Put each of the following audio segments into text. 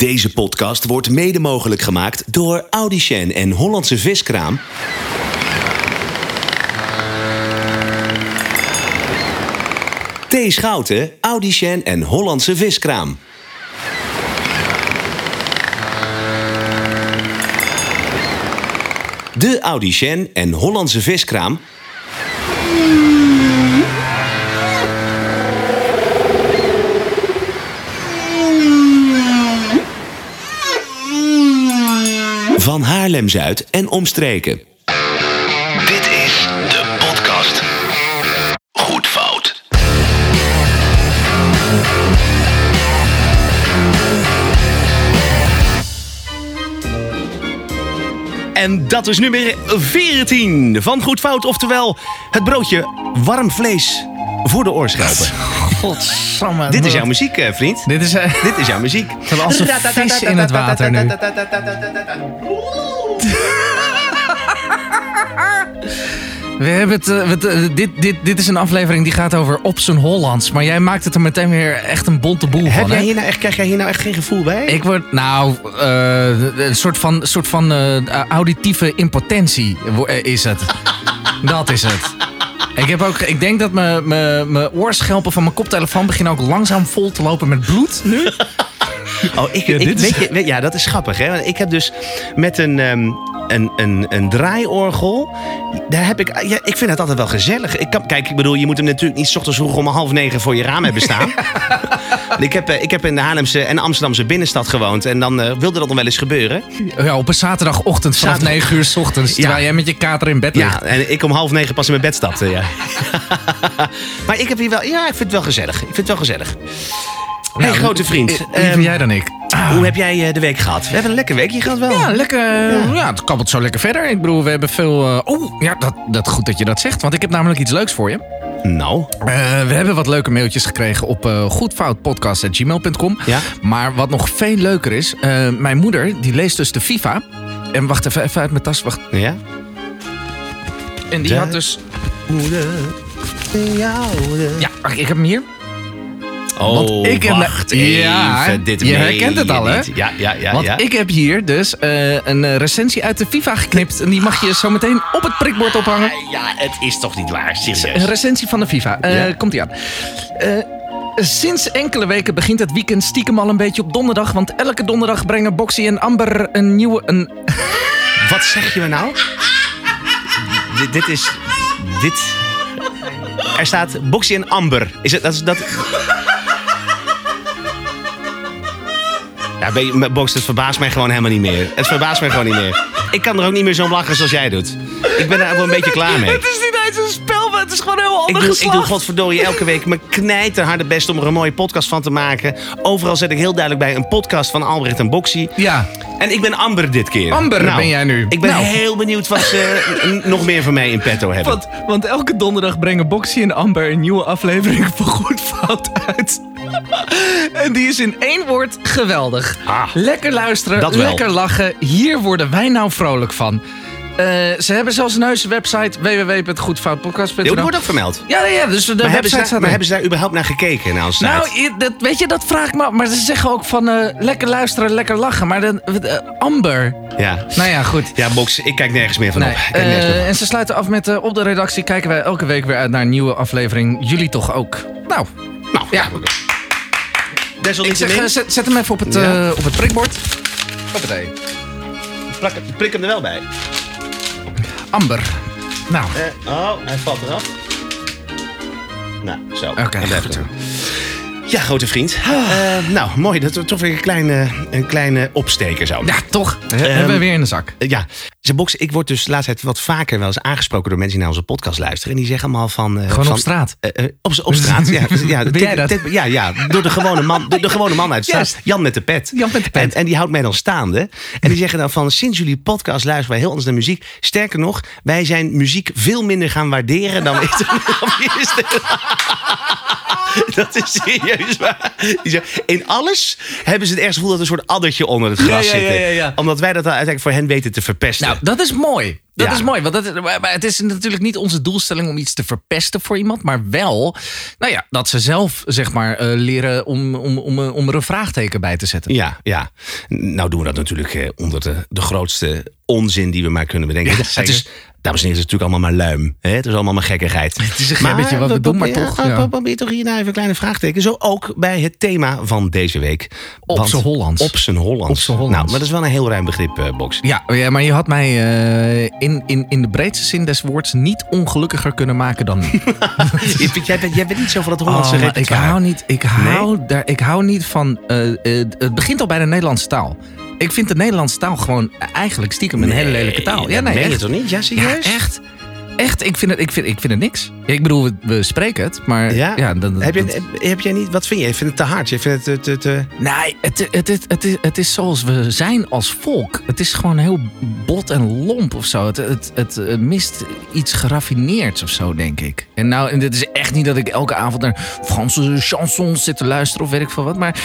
Deze podcast wordt mede mogelijk gemaakt door Audicen en Hollandse Viskraam. T. Schouten, Audicen en Hollandse Viskraam. De Audicen en Hollandse Viskraam van Haarlem-Zuid en omstreken. Dit is de podcast. Goed fout. En dat is nummer 14 van Goed Fout. Oftewel het broodje warm vlees voor de oorschelpen. Godsamme. Dit is jouw muziek, eh, vriend. Dit is eh, Dit is jouw muziek. als een vis in het water nu. We hebben het, eh, dit, dit, dit is een aflevering die gaat over op zijn Hollands. Maar jij maakt het er meteen weer echt een bonte boel Heb van. jij hier nou echt, krijg jij hier nou echt geen gevoel bij? Ik word, nou, eh, een soort van, soort van eh, auditieve impotentie is het. Dat is het. Ik, heb ook, ik denk dat mijn- mijn mijn oorschelpen van mijn koptelefoon beginnen ook langzaam vol te lopen met bloed nu. Oh, ik, Ja, ik, dit is- weet je, weet- ja, dat is grappig. Hè? Want ik heb dus met een, ehm, een, een, een draaiorgel. Daar heb ik, ja, ik vind het altijd wel gezellig. Ik kan, kijk, ik bedoel, je moet hem natuurlijk niet 's ochtends vroeg om half negen voor je raam hebben staan. ik, heb, eh, ik heb in de Haarlemse en Amsterdamse binnenstad gewoond. En dan eh, wilde dat nog wel eens gebeuren. Ja, op een zaterdagochtend vanaf Zaterdag- 9 uur s ochtends. Terwijl Ja. jij met je kater in bed ligt. Ja, en ik om half negen pas in mijn bed stapte. Ja. maar ik heb hier wel, ja, ik vind het wel gezellig. Ik vind het wel gezellig. Hey, Nou, grote vriend. Liever ehm, jij dan ik. Ah. hoe heb jij eh, de week gehad? We hebben een lekker weekje gehad wel. Ja, lekker. Ja. het kabbelt zo lekker verder. Ik bedoel, we hebben veel. eh, oh, ja, dat, dat, goed dat je dat zegt. Want ik heb namelijk iets leuks voor je. Nou, Eh, we hebben wat leuke mailtjes gekregen op eh goedfoutpodcast.gmail.com. Ja. Maar wat nog veel leuker is, eh, mijn moeder die leest dus de FIFA. En wacht even, even uit mijn tas. Wacht. ja? En die De- had dus. Moeder, ja, ik heb hem hier. Oh, Want ik heb- wacht Ja. Dit je herkent het al, hè? Ja, ja, ja. Want ja. ik heb hier dus eh, een eh, recensie uit de FIFA geknipt. En die mag je zo meteen op het prikbord ophangen. Ja, het is toch niet waar, Een serieus. recensie van de FIFA. Eh, Ja. Komt ie aan. Eh, sinds enkele weken begint het weekend stiekem al een beetje op donderdag. Want elke donderdag brengen Boxy en Amber een nieuwe... Een... Wat zeg je me nou? dit, dit is... Dit... Er staat Boxy en Amber. Is het... Dat, is- dat... Ja, Box, het verbaast mij gewoon helemaal niet meer. Het verbaast mij gewoon niet meer. Ik kan er ook niet meer zo om lachen zoals jij doet. Ik ben er wel een beetje klaar mee. Het is niet eens een spel, maar het is gewoon heel Ik ander doe, ik doe godverdorie elke week mijn knijterharde best om er een mooie podcast van te maken. Overal zet ik heel duidelijk bij een podcast van Albrecht en Boxy. Ja, En ik ben Amber dit keer. Nou, Amber ben jij nu. Ik ben Nou. heel benieuwd wat ze nog meer van mij in petto hebben. want, want elke donderdag brengen Boxy en Amber een nieuwe aflevering van Goed Fout uit. en die is in één woord geweldig. Ah, lekker luisteren, dat lekker lachen. Hier worden wij nou vrolijk van. Eh, ze hebben zelfs een heuse website www.goedfoutpodcast.nl. Dit wordt ook vermeld. Ja, ja, dus de Maar, hebben website ze, daar, maar hebben ze daar überhaupt naar gekeken? naar Nou, dat, weet je, dat vraag ik me. Maar ze zeggen ook van eh, lekker luisteren, lekker lachen. Maar dan, eh, Amber. ja. Nou ja, goed. ja, Box, ik kijk nergens meer van Nee, op. Nergens meer van. en ze sluiten af met op de redactie kijken wij elke week weer uit naar een nieuwe aflevering. Jullie toch ook? Nou, Nou, ja. ja. Ik Desalniettemin, zeg, eh, zet, zet hem even op het, Ja. eh, op het prikbord. Hoppatee. plak, prik hem er wel bij. Amber. Nou, Eh, oh, hij valt eraf. Nou, zo. oké, goed zo. Ja, grote vriend. Eh, nou, mooi. Dat is toch weer een kleine, een kleine opsteker zo. Ja, toch. Ehm, hebben we weer in de zak. Ja, ze ik word dus de laatste tijd wat vaker wel eens aangesproken door mensen die naar onze podcast luisteren. En die zeggen allemaal van... eh, Gewoon van, op straat. eh, eh, op, op straat, ja. ja, Ben jij dat? dit- ja, ja, door de gewone man, de, de gewone man uit straat. Jan met de pet. Jan met de pet. En, en die houdt mij dan staande. En die zeggen dan van, sinds jullie podcast luisteren wij heel anders naar muziek. Sterker nog, wij zijn muziek veel minder gaan waarderen dan we eerst Dat is serieus waar. In alles hebben ze het ergens gevoel dat er een soort addertje onder het gras Ja, ja, ja, zit. ja, ja. Omdat wij dat dan uiteindelijk voor hen weten te verpesten. Nou, dat is mooi. Dat Ja. is mooi. Want dat, maar het is natuurlijk niet onze doelstelling om iets te verpesten voor iemand. Maar wel, nou ja, dat ze zelf zeg maar eh, leren om, om, om, om er een vraagteken bij te zetten. Ja, ja. Nou doen we dat natuurlijk eh, onder de, de grootste onzin die we maar kunnen bedenken. Ja, het is, dames en heren, het is natuurlijk allemaal maar luim. Hè? Het is allemaal maar gekkigheid. Het is een gebbetje wat we doen, maar toch, ja. Probeer toch hierna even een kleine vraagteken. Zo ook bij het thema van deze week. Op z'n Hollands. Op zijn Hollands. Nou, maar dat is wel een heel ruim begrip, eh, Box. Ja, ja, maar je had mij eh, in, in, in de breedste zin des woords niet ongelukkiger kunnen maken dan nu. Jij, bent, jij bent niet zo van het Hollandse Oh, ik hou niet, ik hou, daar, ik hou niet van. eh, het begint al bij de Nederlandse taal. Ik vind de Nederlandse taal gewoon eigenlijk stiekem een hele lelijke taal. Ja, nee, meen je toch niet? Ja, Ja, serieus? echt. Echt, ik vind het, ik vind, ik vind het niks. Ik bedoel, we, we spreken het, maar ja, Ja? dan, heb, je, heb, heb jij niet, wat vind je? Je vindt het te hard? Je vindt het te... Nee, het, het, het, het, is, het is zoals we zijn als volk. Het is gewoon heel bot en lomp of zo. Het, het, het, eh, mist iets geraffineerds of zo, denk ik. En nou, en dit is echt niet dat ik elke avond naar Franse chansons zit te luisteren of weet ik veel wat. Maar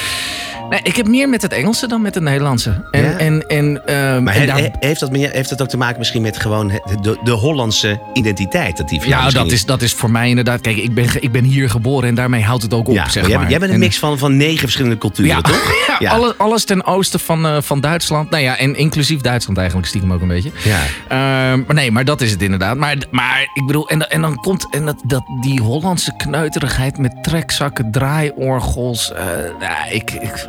nee, ik heb meer met het Engelse dan met het Nederlandse. En, Ja? en, en, ehm, Maar en daar- heeft, dat, meer- heeft dat ook te maken misschien met gewoon de, de Hollandse identiteit? Dat die ja, dat is, dat is voor mij inderdaad. Kijk, ik ben, ik ben hier geboren en daarmee houdt het ook op. Ja, zeg maar jij, maar. jij bent een En- mix van, van negen verschillende culturen, Ja, toch? ja, Alles, alles ten oosten van, eh, van Duitsland. Nou ja, en inclusief Duitsland eigenlijk stiekem ook een beetje. Ja. Ehm, maar nee, maar dat is het inderdaad. Maar, maar ik bedoel, en, en dan komt en dat, dat, die Hollandse kneuterigheid met trekzakken, draaiorgels. ja, ik, ik,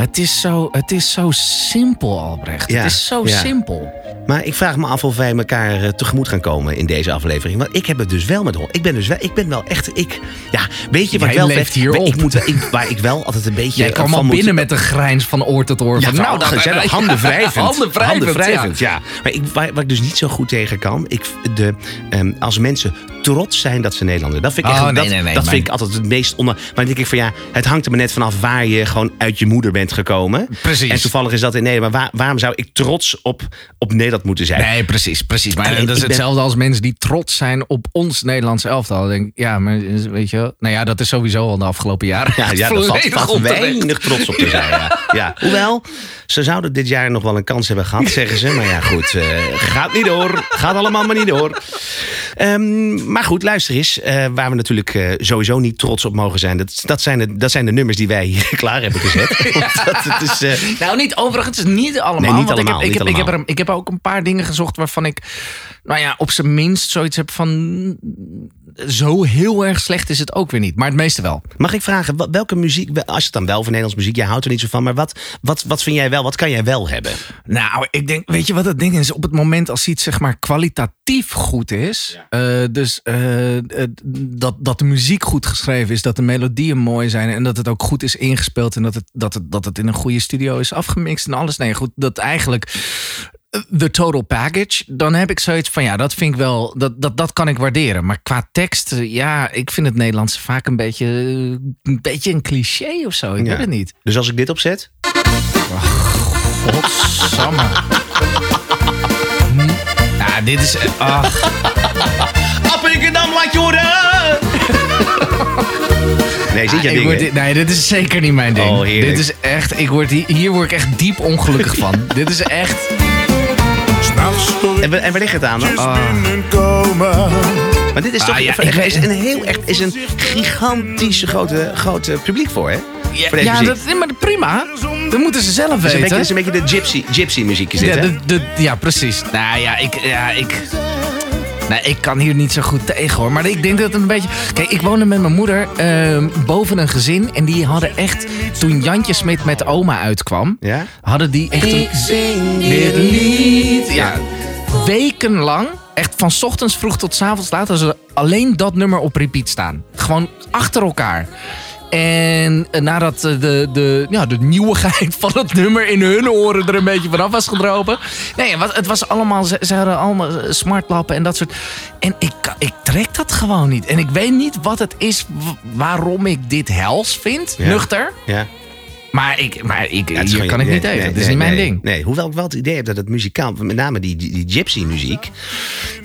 het, is zo, het is zo simpel, Albrecht. Ja, het is zo ja. simpel. Maar ik vraag me af of wij elkaar eh, tegemoet gaan komen in deze aflevering. Want ik heb het dus wel met Holland. Ik ben dus wel, ik ben wel echt, ik, ja, weet je wat Jij wel leeft hierop. Ik moet ik, waar ik wel altijd een beetje Jij kwam van al moet- binnen met een grijns van oor tot oor. Ja, van, nou, dat gezellig. Handen wrijvend. Handen wrijvend, ja. Maar ik, waar, waar ik dus niet zo goed tegen kan, ik, de, ehm, als mensen trots zijn dat ze Nederlander Dat vind ik, Oh, echt, nee, dat, nee, nee, dat maar- vind ik altijd het meest onder. Maar dan denk ik van ja, het hangt er maar net vanaf waar je gewoon uit je moeder bent gekomen. Precies. En toevallig is dat in Nederland. Maar waar- waarom zou ik trots op, op Nederland moeten zijn? Nee, precies, precies. Maar Alleen, dat is ben- hetzelfde als mensen die trots zijn op ons Nederlands elftal. Dan denk ik, ja, maar weet je wel. Nou ja, dat is sowieso al de afgelopen jaren. Ja, ja dat valt, valt weinig trots op te zijn. Ja. Ja. Hoewel, ze zouden dit jaar nog wel een kans hebben gehad, zeggen ze. Maar ja, goed, eh, gaat niet door. Gaat allemaal maar niet door. Ehm, maar goed, luister eens. eh, waar we natuurlijk eh, sowieso niet trots op mogen zijn. Dat, dat, zijn de, dat zijn de nummers die wij hier klaar hebben gezet. Want dat, het is, eh, Nou, niet overigens, niet allemaal. Nee, niet want allemaal, ik, heb, ik, heb, ik, heb er, ik heb ook een paar dingen gezocht waarvan ik, nou ja, op zijn minst zoiets heb van. Zo heel erg slecht is het ook weer niet. Maar het meeste wel. mag ik vragen, welke muziek, als je het dan wel van Nederlands muziek, jij houdt er niet zo van. Maar wat, wat, wat vind jij wel, wat kan jij wel hebben? Nou, ik denk, weet je wat het ding is? Op het moment als iets zeg maar kwalitatief goed is, eh, dus eh, dat, dat de muziek goed geschreven is, dat de melodieën mooi zijn en dat het ook goed is ingespeeld en dat het, dat het, dat het in een goede studio is afgemixt en alles. Nee, goed, dat eigenlijk eh, de total package, dan heb ik zoiets van ja, dat vind ik wel, dat, dat, dat kan ik waarderen. Maar qua tekst, eh, ja, ik vind het Nederlands vaak een beetje, een beetje een cliché of zo. Ik Ja. weet het niet. Dus als ik dit opzet, Godsamme. Hm? Ja, dit is. Ach, Appingedam laat je horen! Nee, zit dingen? dit- nee, dit is zeker niet mijn ding. Oh, heerlijk. dit is echt. Ik word hier, hier word ik echt diep ongelukkig van. dit is echt. En, waar- en waar ligt het aan dan? binnenkomen. Maar dit is toch Ah, ja, er ik is weet- een heel echt is een gigantische grote, grote publiek voor, hè? Ja, voor ja, dat, nee, maar prima. Dat moeten ze zelf Het is een beetje, weten. is een beetje de gypsy, gypsy muziek is dit, ja, hè? de, de, ja, precies. Nou ja, ik. Ja, ik Nee, ik kan hier niet zo goed tegen hoor. Maar ik denk dat het een beetje. Kijk, ik woonde met mijn moeder ehm, boven een gezin. En die hadden echt. Toen Jantje Smit met oma uitkwam. Ja? Hadden die echt. een, dit lied. Ja. Wekenlang. Echt van 's ochtends vroeg tot 's avonds laat. hadden ze alleen dat nummer op repeat staan. Gewoon achter elkaar. En eh, nadat eh, de, de, ja, de nieuwigheid van het nummer in hun oren er een beetje vanaf was gedropen. Nee, het was allemaal, ze, ze hadden allemaal eh, smartlappen en dat soort. En ik, ik trek dat gewoon niet. En ik weet niet wat het is waarom ik dit hels vind, Ja. nuchter. Ja. Maar ik, maar ik Ja, het hier kan ik niet tegen. nee, Het is nee, niet mijn nee, ding. Nee, hoewel ik wel het idee heb dat het muzikaal, met name die, die, die gypsy muziek,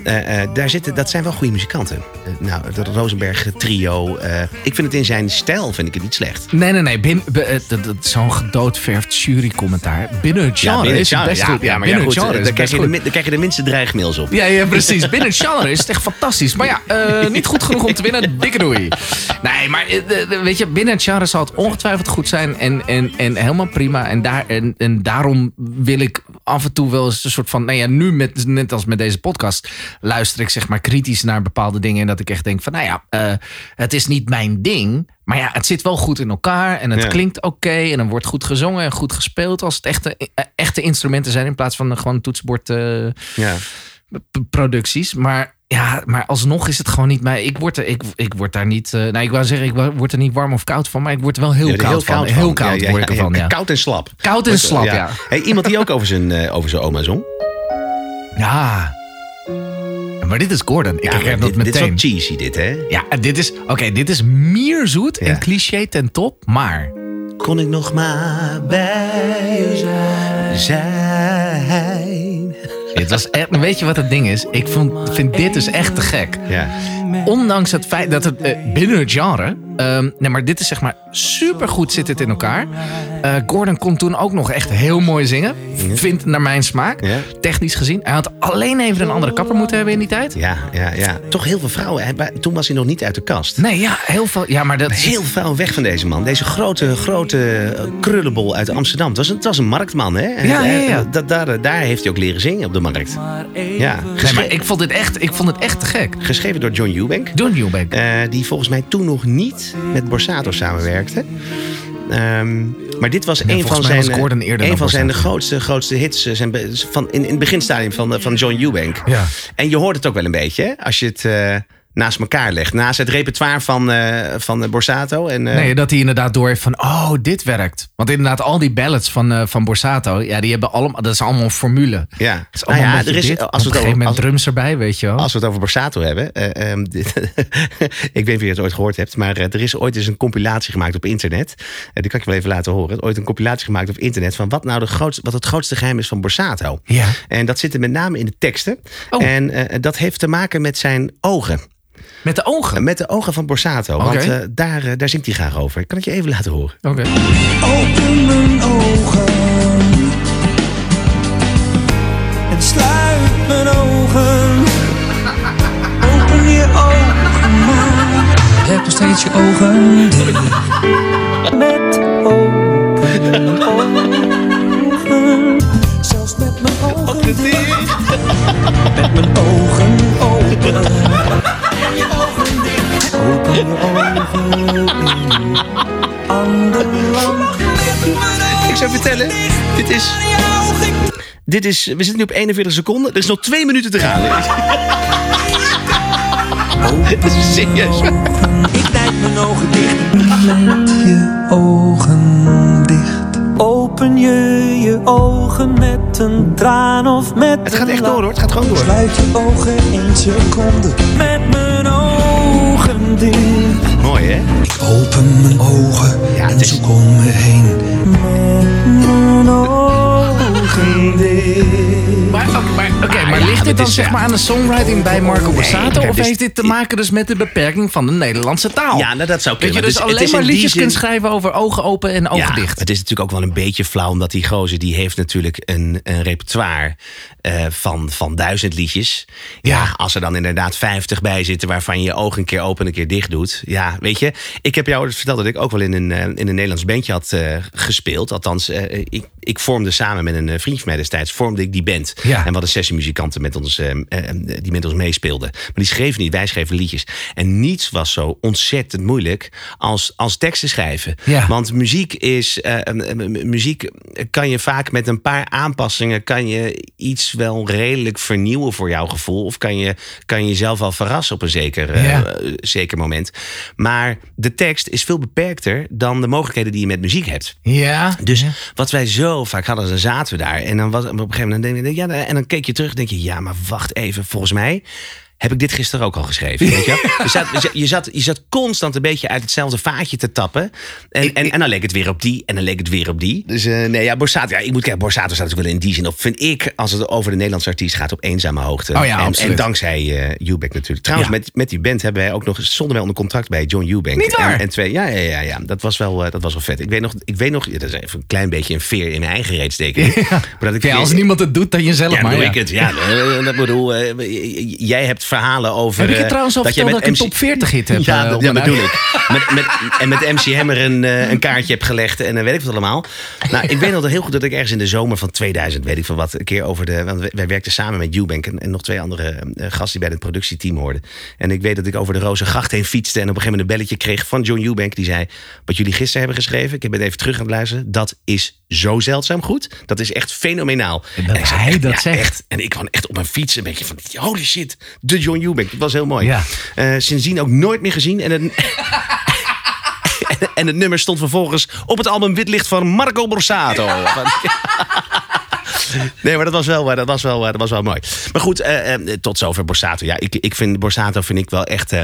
eh, eh, daar zitten, dat zijn wel goede muzikanten. Eh, nou, het Rosenberg trio. ik vind het in zijn stijl vind ik het niet slecht. Nee, nee, nee. Bin, dat, dat zo'n gedoodverfd jurycommentaar. Binnen het genre binnen is het best ja, goed. Ja, maar ja, binnen goed, het is daar, het krijg je de, goed. min- daar krijg je de minste dreigmails op. Ja, ja, precies. Binnen het genre is het echt fantastisch. Maar ja, niet goed genoeg om te winnen. Dikke doei. Nee, maar weet je, binnen het genre zal het ongetwijfeld goed zijn. En, en, en helemaal prima. En, daar, en, en daarom wil ik af en toe wel eens een soort van... Nou ja, nu met, net als met deze podcast... luister ik zeg maar kritisch naar bepaalde dingen. En dat ik echt denk van, nou ja, eh, het is niet mijn ding... Maar ja, het zit wel goed in elkaar en het Ja. klinkt oké. en er wordt goed gezongen en goed gespeeld als het echte, eh, echte instrumenten zijn. In plaats van gewoon toetsenbord eh, Ja. producties. Maar ja, maar alsnog is het gewoon niet mij. Ik word er, ik, ik word daar niet. eh, nou, ik wou zeggen, ik wo- word er niet warm of koud van, maar ik word er wel heel Ja, koud van. Heel koud Ja, ja, word ik ervan. ja, Koud en slap. Koud en slap, ja. Hey, iemand die ook over zijn, eh, over zijn oma zong. Ja. Maar dit is Gordon. Ik herken maar dat dit, dit is wel meteen. cheesy dit, hè? ja, dit is. Oké, dit is mierzoet Ja. en cliché ten top, maar. Kon ik nog maar bij je zijn. Het was echt, weet je wat het ding is? Ik vond, vind dit dus echt te gek. Ja. Ondanks het feit dat het eh, binnen het genre. Ehm, nee, maar dit is zeg maar super goed zit het in elkaar. Eh, Gordon kon toen ook nog echt heel mooi zingen. Vindt naar mijn smaak. Ja. Technisch gezien. Hij had alleen even een andere kapper moeten hebben in die tijd. Ja, ja, ja. Toch heel veel vrouwen. Hij- Toen was hij nog niet uit de kast. Nee, ja, heel veel. Ja, maar dat. Heel veel weg van deze man. Deze grote, grote eh, krullenbol uit Amsterdam. Het was een, het was een marktman, hè? En, Ja, ja, eh, ja. dat- daar, daar heeft hij ook leren zingen op de markt. Ja. Nee, maar ik vond het echt, ik vond het echt te gek. Geschreven door John Eubank. John Eubank. Eh, die volgens mij toen nog niet met Borsato samenwerkte. Ehm, maar dit was een van volgens mij zijn, een van zijn Borsato. grootste, grootste hits eh, zijn van, in, in het beginstadium van, eh, van John Eubank. Ja. En je hoort het ook wel een beetje als je het eh, naast elkaar legt. Naast het repertoire van, eh, van eh, Borsato. En, eh, Nee, dat hij inderdaad door heeft van, oh, dit werkt. Want inderdaad, al die ballads van, van Borsato, ja, die hebben allemaal, dat is allemaal een formule. ja. Is Nou allemaal ja, een beetje er is, dit. als we het over, als, drums erbij, weet je wel. als we het over Borsato hebben. eh, ehm, dit- ik weet niet of je het ooit gehoord hebt. Maar er is ooit eens een compilatie gemaakt op internet. Die kan ik je wel even laten horen. Ooit een compilatie gemaakt op internet. Van wat nou de grootste, wat het grootste geheim is van Borsato. Ja. En dat zit er met name in de teksten. Oh. En dat heeft te maken met zijn ogen. Met de ogen. Met de ogen van Borsato. Oké. Want eh, daar, eh, daar zingt hij graag over. Ik kan het je even laten horen. Oké. Open mijn ogen en sluit mijn ogen. Open je ogen maar. Heb nog steeds je ogen dicht. Met open ogen. Zelfs met mijn ogen dicht. Met mijn ogen open. Ik zou vertellen, dit is... Dit is, we zitten nu op 41 seconden. Er is nog twee minuten te gaan. Dat is serieus. Ik knijp mijn ogen dicht. Met je ogen dicht. Open je je ogen met een traan of met Het gaat echt door hoor, het gaat gewoon door. Sluit je ogen één seconde. Met mijn ogen dicht. Mooi hè? Open mijn ogen Ja, en is- zoek om me heen. Met mijn ogen dicht. Maar, oké, maar, oké, Ah, maar ja, ligt dit dit dan is, zeg ja. maar aan de songwriting bij Marco Borsato? of dus- heeft dit te maken dus met de beperking van de Nederlandse taal? Ja, nou, dat zou Dat je kunnen. dus Dus het alleen is maar liedjes zin- kunt schrijven over ogen open en ogen ja, dicht. Het is natuurlijk ook wel een beetje flauw, omdat die gozer die heeft natuurlijk een, een repertoire eh, van, van duizend liedjes. Ja. Ja. als er dan inderdaad vijftig bij zitten waarvan je je ogen een keer open en een keer dicht doet. Ja, weet je, ik heb jou ooit verteld dat ik ook wel in een, eh, in een Nederlands bandje had eh, gespeeld. Althans, eh, ik, ik vormde samen met een vriend van mij destijds, vormde ik die band. Ja. En we hadden sessiemuzikanten met ons, eh, eh, die met ons meespeelden. Maar die schreven niet, wij schreven liedjes. En niets was zo ontzettend moeilijk als, als teksten schrijven. Ja. Want muziek is. eh, eh, eh, muziek kan je vaak met een paar aanpassingen. kan je iets wel redelijk vernieuwen voor jouw gevoel. Of kan je, kan je jezelf wel verrassen op een zeker, Ja. eh, zeker moment. Maar de tekst is veel beperkter dan de mogelijkheden die je met muziek hebt. Ja. Dus wat wij zo vaak hadden, dan zaten we daar. En dan was op een gegeven moment. Denk je, ja, en dan keek je terug en denk je, ja, maar wacht even. Volgens mij heb ik dit gisteren ook al geschreven. Weet je? wel? Je, zat, je, zat, je, zat, constant een beetje uit hetzelfde vaatje te tappen. En, en, en dan leek het weer op die en dan leek het weer op die. Dus eh, nee, ja, Borsato, ja, ik moet kijken, Borsato staat natuurlijk wel in die zin op, vind ik, als het over de Nederlandse artiest gaat, op eenzame hoogte. Oh ja, en, en dankzij Eubank natuurlijk. Trouwens, Ja. met, met die band hebben wij ook nog, stonden wij onder contract bij John Eubank. Niet waar? En, en twee, ja, ja, ja, ja, dat was wel, eh, dat was wel vet. Ik weet nog, ik weet nog, dat is even een klein beetje een veer in mijn eigen reet steken. Maar dat ik Ja, als niemand het doet, dan jezelf ja, maar. doe ik het. Ja, dat bedoel, jij hebt verhalen over. Heb ik je eh, trouwens al dat verteld dat ik een top 40 hit heb? Ja, eh, dat ja, bedoel ik. Met, met, en met MC Hammer een, eh, een kaartje heb gelegd en dan weet ik wat allemaal. Nou, ik weet nog heel goed dat ik ergens in de zomer van 2000, weet ik van wat, een keer over de. Want wij- werkten samen met Eubank en, en nog twee andere gasten die bij het productieteam hoorden. En ik weet dat ik over de Rozengracht heen fietste en op een gegeven moment een belletje kreeg van John Eubank. Die zei: Wat jullie gisteren hebben geschreven, ik heb het even terug aan het luisteren. Dat is zo zeldzaam goed. Dat is echt fenomenaal. Dat En zei, hij dat ja, zegt. Echt. En ik kwam echt op mijn fiets een beetje van: holy shit, de John Eubank. Dat was heel mooi. Ja. Eh, sindsdien ook nooit meer gezien. En het, en het nummer stond vervolgens op het album Wit Licht van Marco Borsato. Nee, maar dat was wel, dat was wel, dat was wel mooi. Maar goed, eh, tot zover Borsato. Ja, ik, ik vind Borsato vind ik wel echt. eh,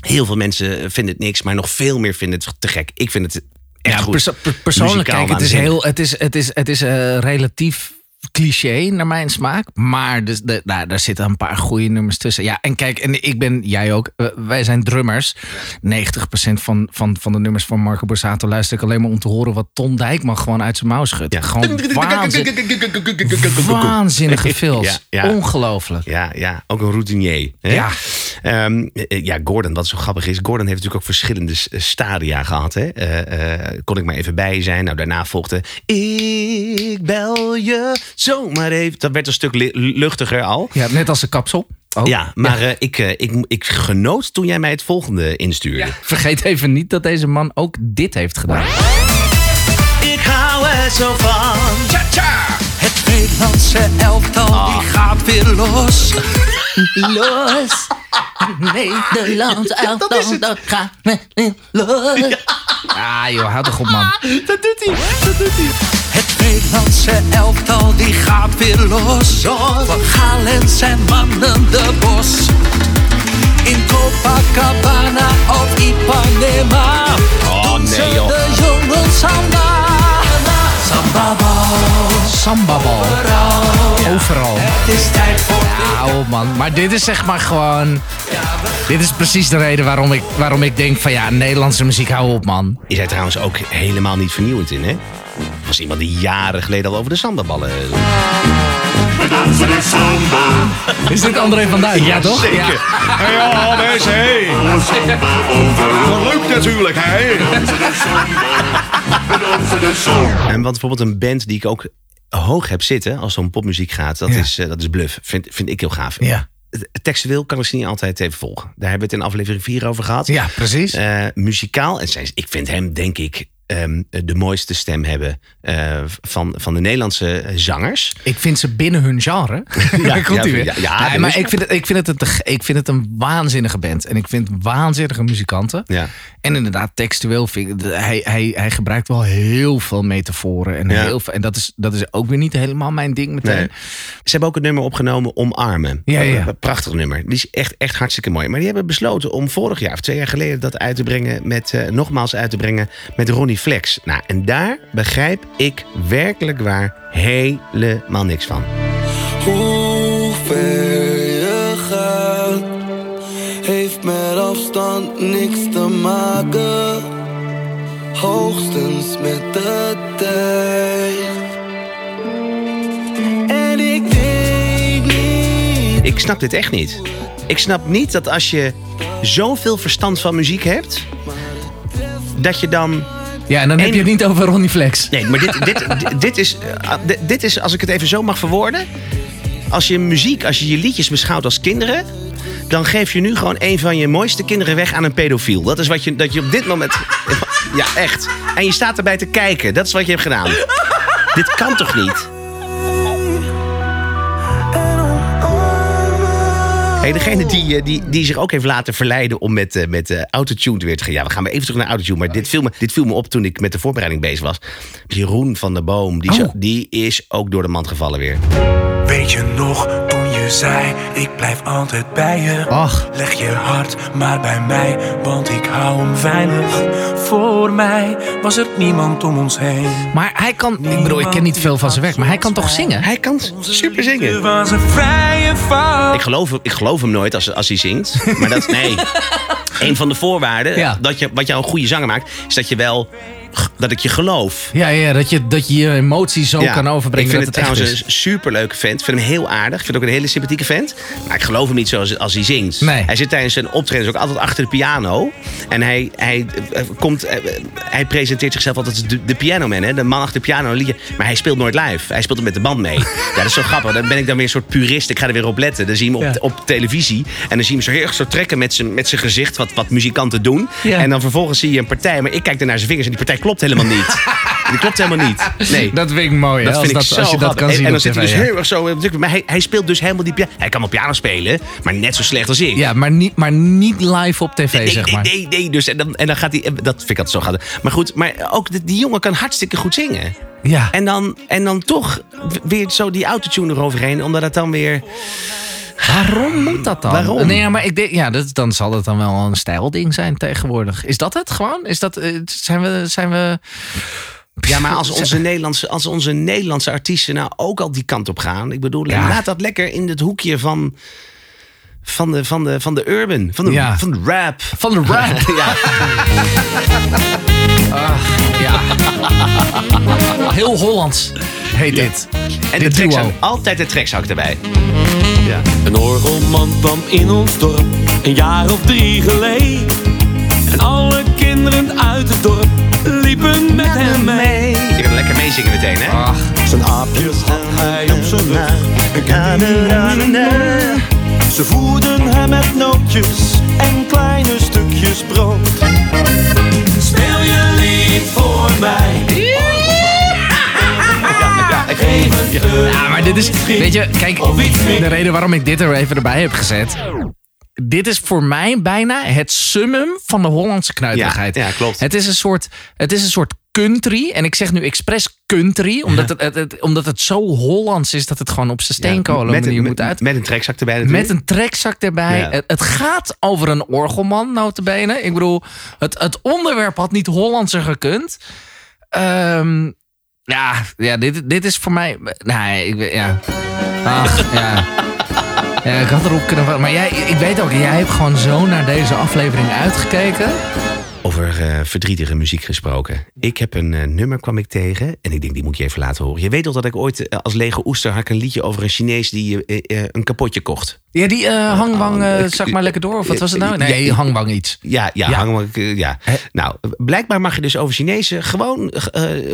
heel veel mensen vinden het niks, maar nog veel meer vinden het te gek. Ik vind het echt Ja, goed. perso- per- persoonlijk, Muzikaal kijk, het is, heel, het is, het is, het is relatief cliché naar mijn smaak. Maar dus de, nou, daar zitten een paar goede nummers tussen. Ja, en kijk, en ik ben, jij ook, wij zijn drummers. 90% van, van, van de nummers van Marco Borsato luister ik alleen maar om te horen wat Ton Dijkman gewoon uit zijn mouw schudt. Ja. Gewoon waanzin, waanzinnige films. Ja, ja. Ongelooflijk. Ja, ja, ook een routinier. Hè? Ja. Ehm, eh, ja, Gordon, wat zo grappig is. Gordon heeft natuurlijk ook verschillende s- stadia gehad. Hè? Eh, eh, kon ik maar even bij zijn. Nou, daarna volgde Ik bel je zomaar even. Dat werd een stuk luchtiger al. Ja, net als de kapsel. Ja, maar eh, ik, eh, ik, ik genoot toen jij mij het volgende instuurde. Ja, Vergeet even niet dat deze man ook dit heeft gedaan. Ik hou er zo van. Het Nederlandse elftal die gaat weer los. Los. Nederland elftal, dat gaat weer los. Ah joh, houd toch op man. Dat doet hij. Dat doet hij. Het Nederlandse elftal die gaat weer los. Van Gaal en zijn mannen de bos. In Copacabana of Ipanema. Oh, nee, joh. de jongens samba. Sambabal. Overal. Het is tijd voor Ja, hou op man. Maar dit is zeg maar gewoon... Dit is precies de reden waarom ik, waarom ik denk van ja, Nederlandse muziek, hou op man. Is hij trouwens ook helemaal niet vernieuwend in, hè? Was iemand die jaren geleden al over de sambaballen... Is dit André van Duin? Ja, toch? Zeker. Ja. Ja, mensen, hey. Leuk natuurlijk, hè? En want bijvoorbeeld een band die ik ook hoog heb zitten als het om popmuziek gaat, dat, Ja. is, eh, dat is Bluff. Vind, vind ik heel gaaf. Ja. Textueel kan ik ze niet altijd even volgen. Daar hebben we het in aflevering 4 over gehad. Ja, precies. Eh, muzikaal, en zij- ik vind hem denk ik ehm, de mooiste stem hebben eh, van, van de Nederlandse zangers. Ik vind ze binnen hun genre. Ja, Daar komt ja, hij weer. ja, ja, Nee, dat maar ik vind, het, ik, vind het een, ik vind het een waanzinnige band. En ik vind waanzinnige muzikanten. Ja. En inderdaad, textueel vind ik... Hij, hij, hij gebruikt wel heel veel metaforen. En, Ja. heel veel, en dat, is, dat is ook weer niet helemaal mijn ding meteen. Nee. Ze hebben ook een nummer opgenomen Omarmen. Ja, ja. Een prachtig nummer. Die is echt, echt hartstikke mooi. Maar die hebben besloten om vorig jaar of twee jaar geleden dat uit te brengen met, eh, nogmaals uit te brengen met Ronnie Flex. Nou, en daar begrijp ik werkelijk waar helemaal niks van. Hoe ver je gaat, heeft met afstand niks te maken. Hoogstens met de tijd. En ik weet niet. Ik snap dit echt niet. Ik snap niet dat als je zoveel verstand van muziek hebt, dat je dan Ja, en dan heb je het niet over Ronnie Flex. Nee, maar dit, dit, dit, dit, is, eh, dit, dit is, als ik het even zo mag verwoorden. Als je muziek, als je je liedjes beschouwt als kinderen. dan geef je nu gewoon een van je mooiste kinderen weg aan een pedofiel. Dat is wat je, dat je op dit moment. Ja, echt. En je staat erbij te kijken. Dat is wat je hebt gedaan. Dit kan toch niet? Hey, degene die, eh, die, die zich ook heeft laten verleiden om met, eh, met eh, autotune weer te gaan. Ja, we gaan maar even terug naar autotune. Maar dit viel, me, dit viel me op toen ik met de voorbereiding bezig was. Jeroen van der Boom, die, is, Oh. die is ook door de mand gevallen weer. Weet je nog, zei, ik blijf altijd bij je. Ach. Leg je hart maar bij mij, want ik hou hem veilig. Voor mij was er niemand om ons heen. Maar hij kan, ik bedoel, ik ken niet veel van zijn werk, maar hij kan toch zingen? Hij kan super zingen. was een vrije val. Ik geloof, ik geloof hem nooit als, als hij zingt. Maar dat, nee. Een van de voorwaarden, Ja. dat je, wat jou een goede zanger maakt, is dat je wel, dat ik je geloof. Ja, ja dat, je, dat je je emotie zo Ja, kan overbrengen Ik vind dat het het, trouwens een superleuke vent. Ik vind hem heel aardig. Ik vind ook een hele sympathieke vent. Maar ik geloof hem niet zoals als hij zingt. Nee. Hij zit tijdens zijn optredens ook altijd achter de piano. En hij, hij, eh, komt, eh, hij presenteert zichzelf altijd als de, de pianoman. Hè? De man achter de piano. liedje. Maar hij speelt nooit live. Hij speelt er met de band mee. Ja, dat is zo grappig. Dan ben ik dan weer een soort purist. Ik ga er weer op letten. Dan zie je hem op, Ja. op televisie. En dan zie je hem zo heel erg zo trekken met zijn, met zijn gezicht. Wat, wat muzikanten doen. En dan vervolgens zie je een partij. Maar ik kijk er naar zijn vingers. En die partij klopt helemaal niet. Die klopt helemaal niet. Nee. Dat vind ik mooi, Dat als, vind dat, ik zo als je dat kan en, zien en dan zit hij dus heel erg zo... Maar hij, hij speelt dus helemaal die piano. Hij kan op piano spelen, maar net zo slecht als ik. Ja, maar niet, maar niet live op tv, Nee, zeg nee, maar. nee, nee, dus en dan, en dan gaat hij... Dat vind ik altijd zo gaaf. Maar goed, maar ook die, die jongen kan hartstikke goed zingen. Ja. En dan, en dan toch weer zo die autotune eroverheen, omdat het dan weer... Waarom moet dat dan? Waarom? Nee, maar ik denk, ja, dat, dan zal het dan wel een stijlding zijn tegenwoordig. Is dat het gewoon? Is dat, eh, zijn we, zijn we... Ja, maar als onze, Nederlandse, als onze Nederlandse artiesten nou ook al die kant op gaan... Ik bedoel, Ja. laat dat lekker in het hoekje van... Van de, van, de, van de urban, van de, Ja. van de rap. Van de rap. Ja. ja. Heel Hollands heet dit. En de Dit tracks, altijd de trekzak erbij. Ja. Een orgelman kwam in ons dorp een jaar of drie geleden. En alle kinderen uit het dorp liepen met hem mee. Je kan lekker meezingen meteen, hè? Ach, Zijn aapjes had hij op zijn rug. Een kende Ze voerden hem met nootjes en kleine stukjes brood. Speel je lied voor dit is, weet je, kijk, de reden waarom ik dit er even erbij heb gezet. Dit is voor mij bijna het summum van de Hollandse knuiterigheid. Ja, ja, klopt. Het is een soort, het is een soort country. En ik zeg nu expres country, omdat, het, het, het- omdat het zo Hollands is dat het gewoon op zijn steenkolen manier moet uit. met een trekzak erbij natuurlijk. Met een trekzak erbij. Ja. Het, gaat over een orgelman, notabene. Ik bedoel, het, het onderwerp had niet Hollandser gekund. Ehm, ja, ja dit, dit is voor mij... Nee, ik, weet- ja. Ach, ja. Ja, ik had erop kunnen... Maar jij, ik weet ook, jij hebt gewoon zo naar deze aflevering uitgekeken. Over eh, verdrietige muziek gesproken. Ik heb een eh, nummer kwam ik tegen. En ik denk, die moet je even laten horen. Je weet toch dat ik ooit eh, als lege oester had ik een liedje over een Chinees die een kapotje kocht. Ja, die eh, hangwang, ik- zak maar lekker door. Of wat was het nou? Nee, hangwang iets. Ja, ja, Ja. hang maar, eh, ja. Nou, blijkbaar mag je dus over Chinezen gewoon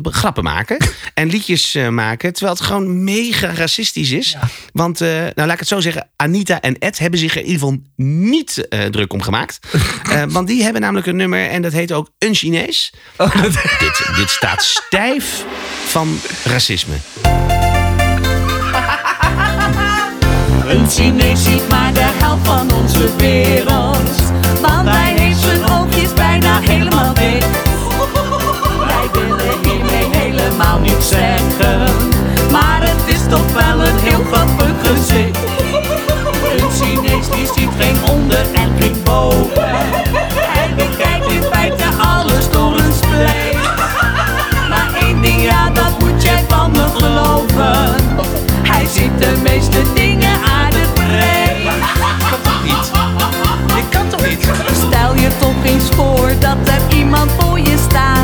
grappen maken. en liedjes maken. Terwijl het gewoon mega racistisch is. Want, nou laat ik het zo zeggen. Anita en Ed hebben zich er in ieder geval niet druk om gemaakt. Want die hebben namelijk een nummer. En dat heet ook Een Chinees. Oh, Nou, dit, dit staat stijf van racisme. Een Chinees ziet maar de helft van onze wereld. Want hij heeft zijn oogjes bijna helemaal dicht. Wij willen hiermee helemaal niet zeggen. Maar het is toch wel een heel grappig gezicht. Een Chinees die ziet geen onder en geen boven. Hij Hij ziet de meeste dingen aardig breed. Je kan toch niet? Stel je toch eens voor dat er iemand voor je staat.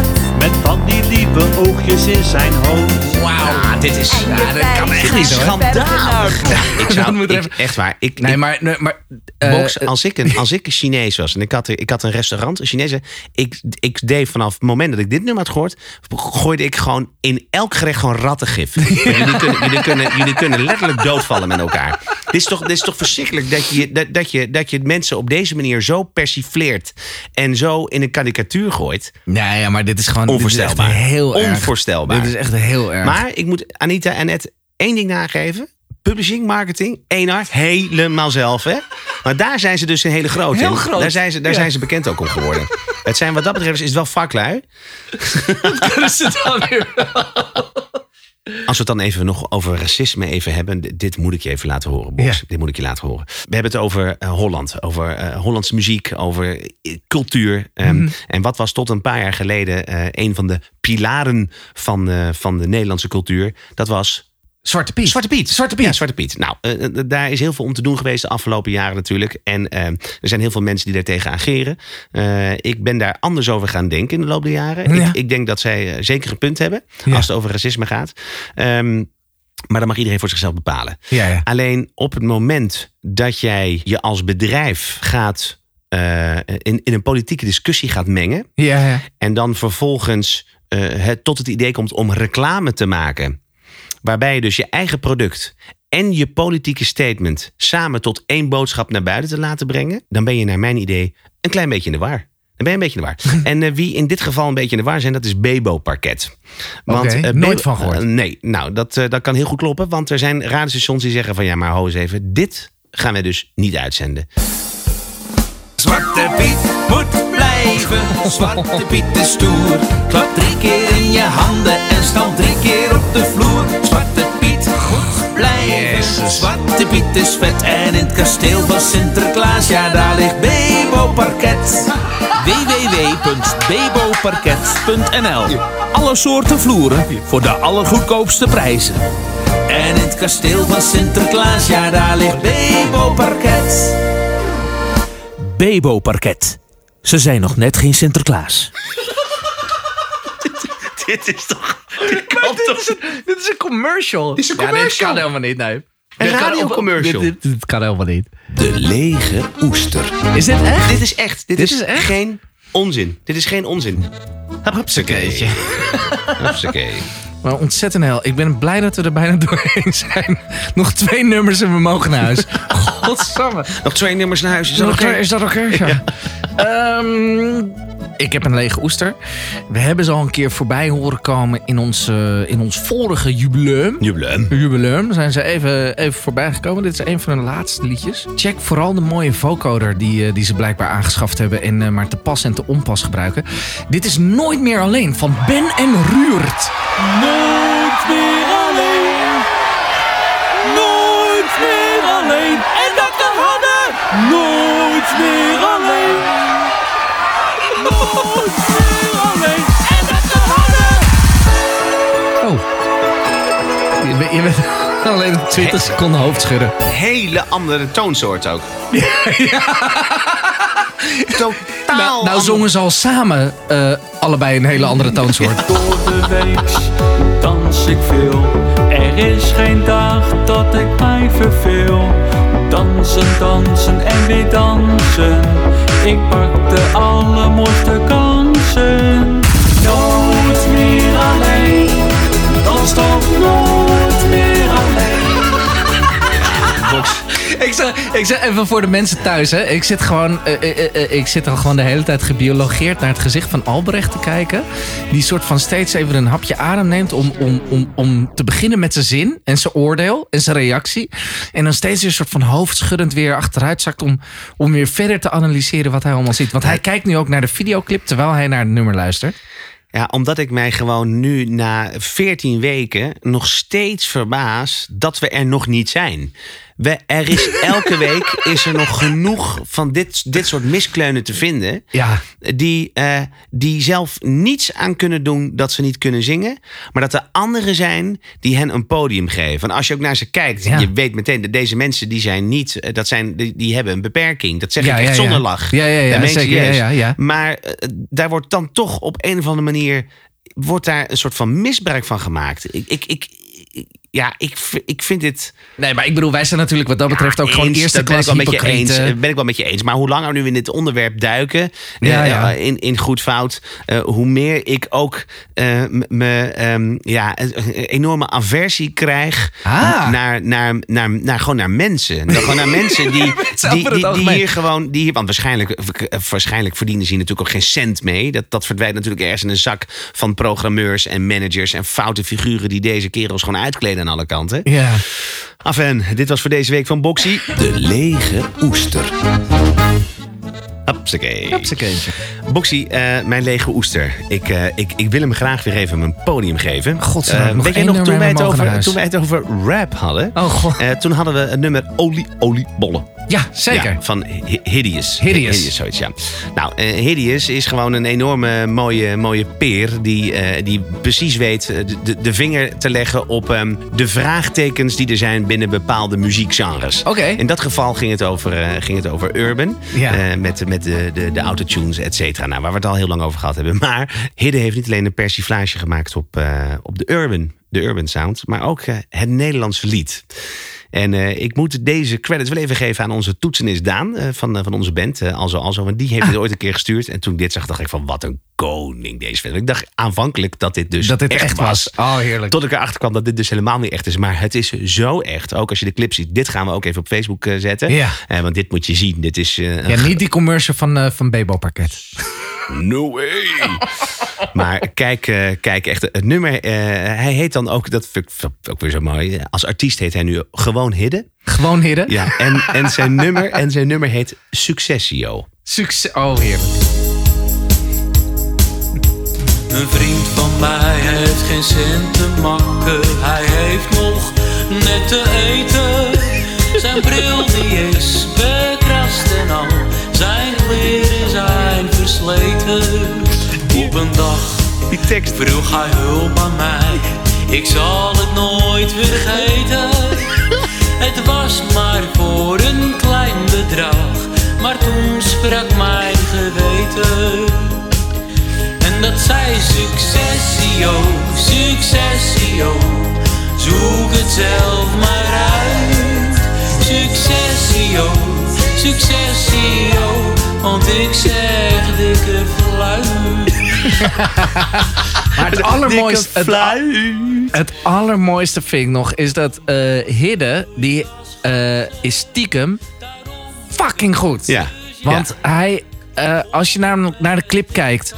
Van die lieve oogjes in zijn hoofd. Wauw, dit is... Dat kan echt niet, hoor. Schandalig. Ik Dat zou, moet ik- even- echt waar. Ik, Nee, ik- maar... Nee, maar eh, Box, als, ik een, als ik een Chinees was en ik had, ik had een restaurant, een Chinese. Ik, ik deed vanaf het moment dat ik dit nummer had gehoord, gooide ik gewoon in elk gerecht gewoon rattengif. Jullie, kunnen, jullie, kunnen, jullie kunnen letterlijk doodvallen met elkaar. Dit is toch, dit is toch verschrikkelijk dat je, dat, dat, je, dat je mensen op deze manier zo persifleert en zo in een karikatuur gooit. Nee, ja, maar dit is gewoon dit is Onvoorstelbaar. heel erg. Onvoorstelbaar. Dit is echt heel erg. Maar ik moet Anita en Ed één ding nageven. Publishing, marketing, Enar, helemaal zelf, hè? Maar daar zijn ze dus een hele grote Heel groot. Daar, zijn ze, daar zijn ze bekend ook om geworden. Het zijn wat dat betreft is het wel vaklui. kunnen ze dan weer... Als we het dan even nog over racisme even hebben. Dit moet ik je even laten horen, Bos. Ja. Dit moet ik je laten horen. We hebben het over eh, Holland. Over eh, Hollandse muziek. Over eh, cultuur. Ehm, Mhm. En wat was tot een paar jaar geleden een van de pilaren van, van de Nederlandse cultuur? Dat was Zwarte Piet. Zwarte Piet. Zwarte Piet. Ja, Zwarte Piet. Nou, eh, eh, daar is heel veel om te doen geweest de afgelopen jaren natuurlijk. En eh, er zijn heel veel mensen die daar tegen ageren. Ik ben daar anders over gaan denken in de loop der jaren. Ja. Ik, ik denk dat zij zeker een punt hebben Ja. als het over racisme gaat. Ehm, maar dat mag iedereen voor zichzelf bepalen. Ja, ja. Alleen op het moment dat jij je als bedrijf gaat in, in een politieke discussie gaat mengen. Ja, ja. En dan vervolgens het tot het idee komt om reclame te maken. Waarbij je dus je eigen product en je politieke statement samen tot één boodschap naar buiten te laten brengen. Dan ben je naar mijn idee een klein beetje in de war. Dan ben je een beetje in de war. en eh, wie in dit geval een beetje in de war zijn, dat is Bebo Parket. Oké, eh, nooit Bebo- van gehoord. eh, nee, nou dat, eh, dat kan heel goed kloppen. Want er zijn radiostations die zeggen van ja, maar ho eens even. Dit gaan wij dus niet uitzenden. Zwarte Piet moet blijven, Zwarte Piet is stoer. Klap drie keer in je handen en stamp drie keer op de vloer. Zwarte Piet moet blijven, Zwarte Piet is vet. En in het kasteel van Sinterklaas, ja daar ligt Bebo Parket. www.beboparket.nl Alle soorten vloeren voor de allergoedkoopste prijzen. En in het kasteel van Sinterklaas, ja daar ligt Bebo Parket. Bebo Parket. Ze zijn nog net geen Sinterklaas. dit is toch... Dit kan toch... Dit is een commercial. is een Ja, dit commercial. kan helemaal niet, nee. Een Dit kan- radiocommercial. Dit, dit, dit kan helemaal niet. De lege oester. Is dit echt? Dit is echt. Dit, Dit is, is echt? geen onzin. Dit is geen onzin. Hupsakeetje. Hupsakee. Maar ontzettend hel. Ik ben blij dat we er bijna doorheen zijn. Nog twee nummers en we mogen naar huis. Godsamme. Nog twee nummers naar huis. Is dat oké? Is dat oké? Ja. Ehm, ik heb een lege oester. We hebben ze al een keer voorbij horen komen in ons, eh, in ons vorige jubileum. Jubileum. Jubileum zijn ze even, even voorbij gekomen. Dit is een van hun laatste liedjes. Check vooral de mooie vocoder die, eh, die ze blijkbaar aangeschaft hebben en eh, maar te pas en te onpas gebruiken. Dit is Nooit meer alleen van Ben en Ruurt. Nooit meer alleen. Nooit meer alleen. En dat kan hadden. Nooit meer alleen. Nooit meer alleen. En dat kan hadden. Oh. Je, bent- je bent alleen op 20 seconden hoofdschudden. Hele andere toonsoort ook. Totaal Nou, nou zongen ze al samen eh, allebei een hele andere toonsoort. Door de week ik. Er is geen dag dat ik mij verveel. Dansen, dansen en weer dansen. Ik pak de allermooiste kansen. Nooit meer alleen. Dans toch nooit Ik zeg, even voor de mensen thuis, hè. Ik zit gewoon, eh, eh, eh, ik zit al gewoon de hele tijd gebiologeerd naar het gezicht van Albrecht te kijken. Die soort van steeds even een hapje adem neemt om, om, om, om te beginnen met zijn zin en zijn oordeel en zijn reactie. En dan steeds weer een soort van hoofdschuddend weer achteruit zakt om, om weer verder te analyseren wat hij allemaal ziet. Want hij kijkt nu ook naar de videoclip terwijl hij naar het nummer luistert. Ja, omdat ik mij gewoon nu na 14 weken nog steeds verbaas dat we er nog niet zijn. We, er is elke week is er nog genoeg van dit, dit soort miskleunen te vinden. Ja. Die, eh, die zelf niets aan kunnen doen dat ze niet kunnen zingen. Maar dat er anderen zijn die hen een podium geven. En als je ook naar ze kijkt, Ja. je weet meteen dat deze mensen die zijn niet, eh, dat zijn, die, die hebben een beperking. Dat zeg Ja, ik echt zonder lach. Ja, ja, ja, zeker. serieus. Ja, ja, ja. Maar eh, daar wordt dan toch op een of andere manier wordt daar een soort van misbruik van gemaakt. Ik, ik, ik- ja, ik, ik vind dit. Nee, maar ik bedoel, wij zijn natuurlijk wat dat betreft ook gewoon eerste dat ben ik klas wel met je eens. eh, Ben ik wel met je eens. Maar hoe langer we nu in dit onderwerp duiken, Ja, eh, ja. In, in goed fout, eh, hoe meer ik ook eh, m- me ehm, ja, enorme aversie krijg Ah. naar, naar, naar, naar, gewoon naar mensen. Nou, gewoon naar mensen die, die, die, hier gewoon. Die, hier- want waarschijnlijk, eh, waarschijnlijk verdienen ze hier natuurlijk ook geen cent mee. Dat, dat verdwijnt natuurlijk ergens in een zak van programmeurs en managers en foute figuren die deze kerels gewoon uitkleden aan alle kanten. Ja. Afen, dit was voor deze week van Boxy. De lege oester. Hupsakee. Boxy, eh, mijn lege oester. Ik, eh, ik, ik wil hem graag weer even mijn podium geven. Godzijdank, Eh, weet je nog, toen wij, het over, toen wij het over rap hadden... Oh, god. toen hadden we het nummer Olie, Oliebollen. Ja, zeker. Ja, van Hi- Hideous. Hideous. Hideous, zoiets, ja. Nou, Hideous is gewoon een enorme mooie, mooie peer... Die, die precies weet de, de, vinger te leggen op ehm, de vraagtekens... die er zijn binnen bepaalde muziekgenres. Oké. In dat geval ging het over, ging het over urban. Ja. met met de, de, de autotunes, et cetera. Nou, waar we het al heel lang over gehad hebben. Maar Hidde heeft niet alleen een persiflage gemaakt op, eh, op de urban, de urban sound... maar ook eh, het Nederlandse lied. En eh, ik moet deze credits wel even geven aan onze toetsenis Daan eh, van, eh, van onze band. Alzo Alzo, want die heeft Ah. het ooit een keer gestuurd. En toen ik dit zag, dacht ik van wat een koning deze film. Ik dacht aanvankelijk dat dit dus dat dit echt, echt was. Oh, heerlijk. Tot ik erachter kwam dat dit dus helemaal niet echt is. Maar het is zo echt. Ook als je de clip ziet. Dit gaan we ook even op Facebook zetten. Ja. Want dit moet je zien. Dit is Ja, niet die commercial van, van Bebo Parket. No way. maar kijk, eh, kijk echt, het nummer, eh, hij heet dan ook, dat vind ik ook weer zo mooi. Als artiest heet hij nu gewoon Hidde. Gewoon hidden. Ja, en, en, zijn nummer, en zijn nummer heet Successio. Succes. Oh, heerlijk. Een vriend van mij heeft geen cent te makken. Hij heeft nog net te eten. Zijn bril die is bekrast en al. Zijn versleten. Op een dag Die tekst. vroeg hij hulp aan mij. Ik zal het nooit vergeten. Het was maar voor een klein bedrag. Maar toen sprak mijn geweten. En dat zei successio, successio. Zoek het zelf maar uit. Successio, successio. Want ik zeg dikke fluit. Maar het allermooiste, het, het allermooiste vind ik nog is dat eh Hidde, die eh, is stiekem fucking goed. Ja. Want hij, eh, als je naar, naar de clip kijkt.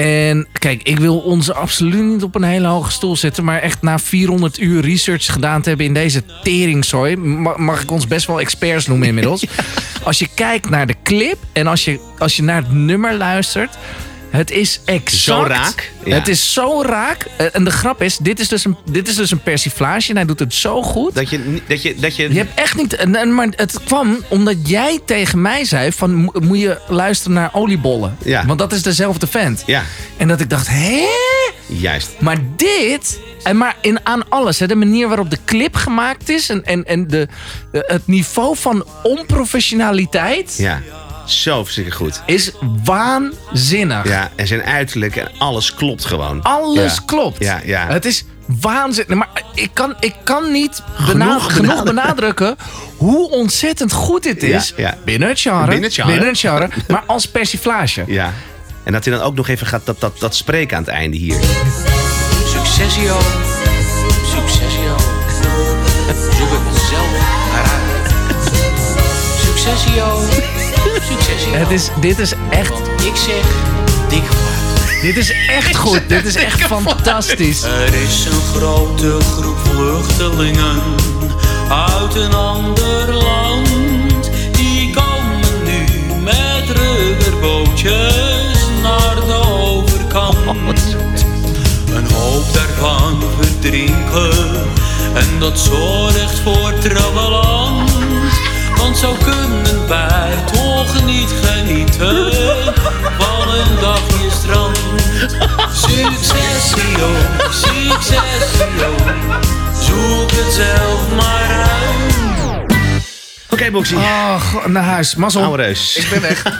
En kijk, ik wil ons absoluut niet op een hele hoge stoel zetten. Maar echt na 400 uur research gedaan te hebben in deze teringzooi. ma- Mag ik ons best wel experts noemen inmiddels. Als je kijkt naar de clip en als je, als je naar het nummer luistert. Het is exact. Zo raak, ja. Het is zo raak. Eh, En de grap is, dit is dus een, dit is dus een persiflage. En hij doet het zo goed. Dat je, dat je, dat je, Je hebt echt niet. en- Maar het kwam omdat jij tegen mij zei: van mo- moet je luisteren naar oliebollen. Ja. Want dat is dezelfde vent. Ja, En dat ik dacht, hé? juist. Maar dit. En maar in, aan alles. Hè, de manier waarop de clip gemaakt is. En, en, en de, de- het niveau van onprofessionaliteit. Ja, zo verschrikkelijk goed. Is waanzinnig. Ja, en zijn uiterlijk en alles klopt gewoon. Alles Ja. klopt. Ja, ja. Het is waanzinnig. Maar ik kan, ik kan niet Genoeg genoeg, benadrukken. benadrukken hoe ontzettend goed dit is. Ja, ja. Binnen het genre. Binnen het genre. het genre, maar als persiflage. Ja. En dat hij dan ook nog even gaat dat, dat, dat spreken aan het einde hier. Successio, successio. Zoek het zelf maar uit. Successio, Het is, dit is echt, Ik zeg dik dit is echt goed. Dit is echt fantastisch. Er is een grote groep vluchtelingen uit een ander land. Die komen nu met rubberbootjes naar de overkant. Een hoop daarvan verdrinken en dat zorgt voor trammeland. Zo kunnen wij toch niet genieten van een dagje strand. Successio, successio, Boxy. Oh, go- naar huis. Mazzel. Oude reus. Ik ben weg.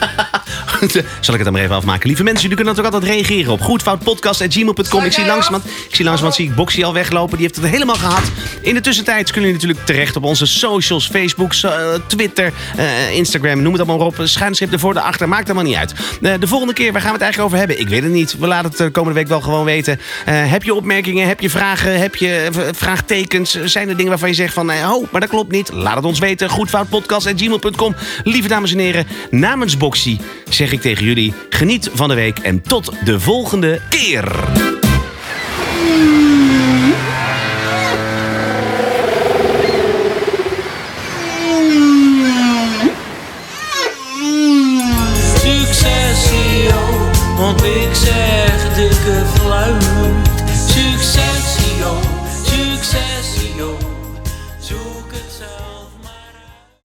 Zal ik het dan maar even afmaken. Lieve mensen, jullie kunnen natuurlijk altijd reageren op goedfoutpodcast.gmail.com. Ik zie langzamerhand, ik zie langzamerhand zie ik Boxy al weglopen. Die heeft het helemaal gehad. In de tussentijd kunnen jullie natuurlijk terecht op onze socials. Facebook, so- eh, Twitter, eh, Instagram, noem het allemaal op. Schuinschip ervoor, erachter, maakt helemaal niet uit. Eh, de volgende keer, waar gaan we het eigenlijk over hebben? Ik weet het niet. We laten het de komende week wel gewoon weten. Eh, heb je opmerkingen, heb je vragen, heb je vraagtekens? Zijn er dingen waarvan je zegt van, oh, maar dat klopt niet? Laat het ons weten. Goedfoutpodcast.gmail.com. Lieve dames en heren, namens Boxy zeg ik tegen jullie, geniet van de week en tot de volgende keer. Want ik zeg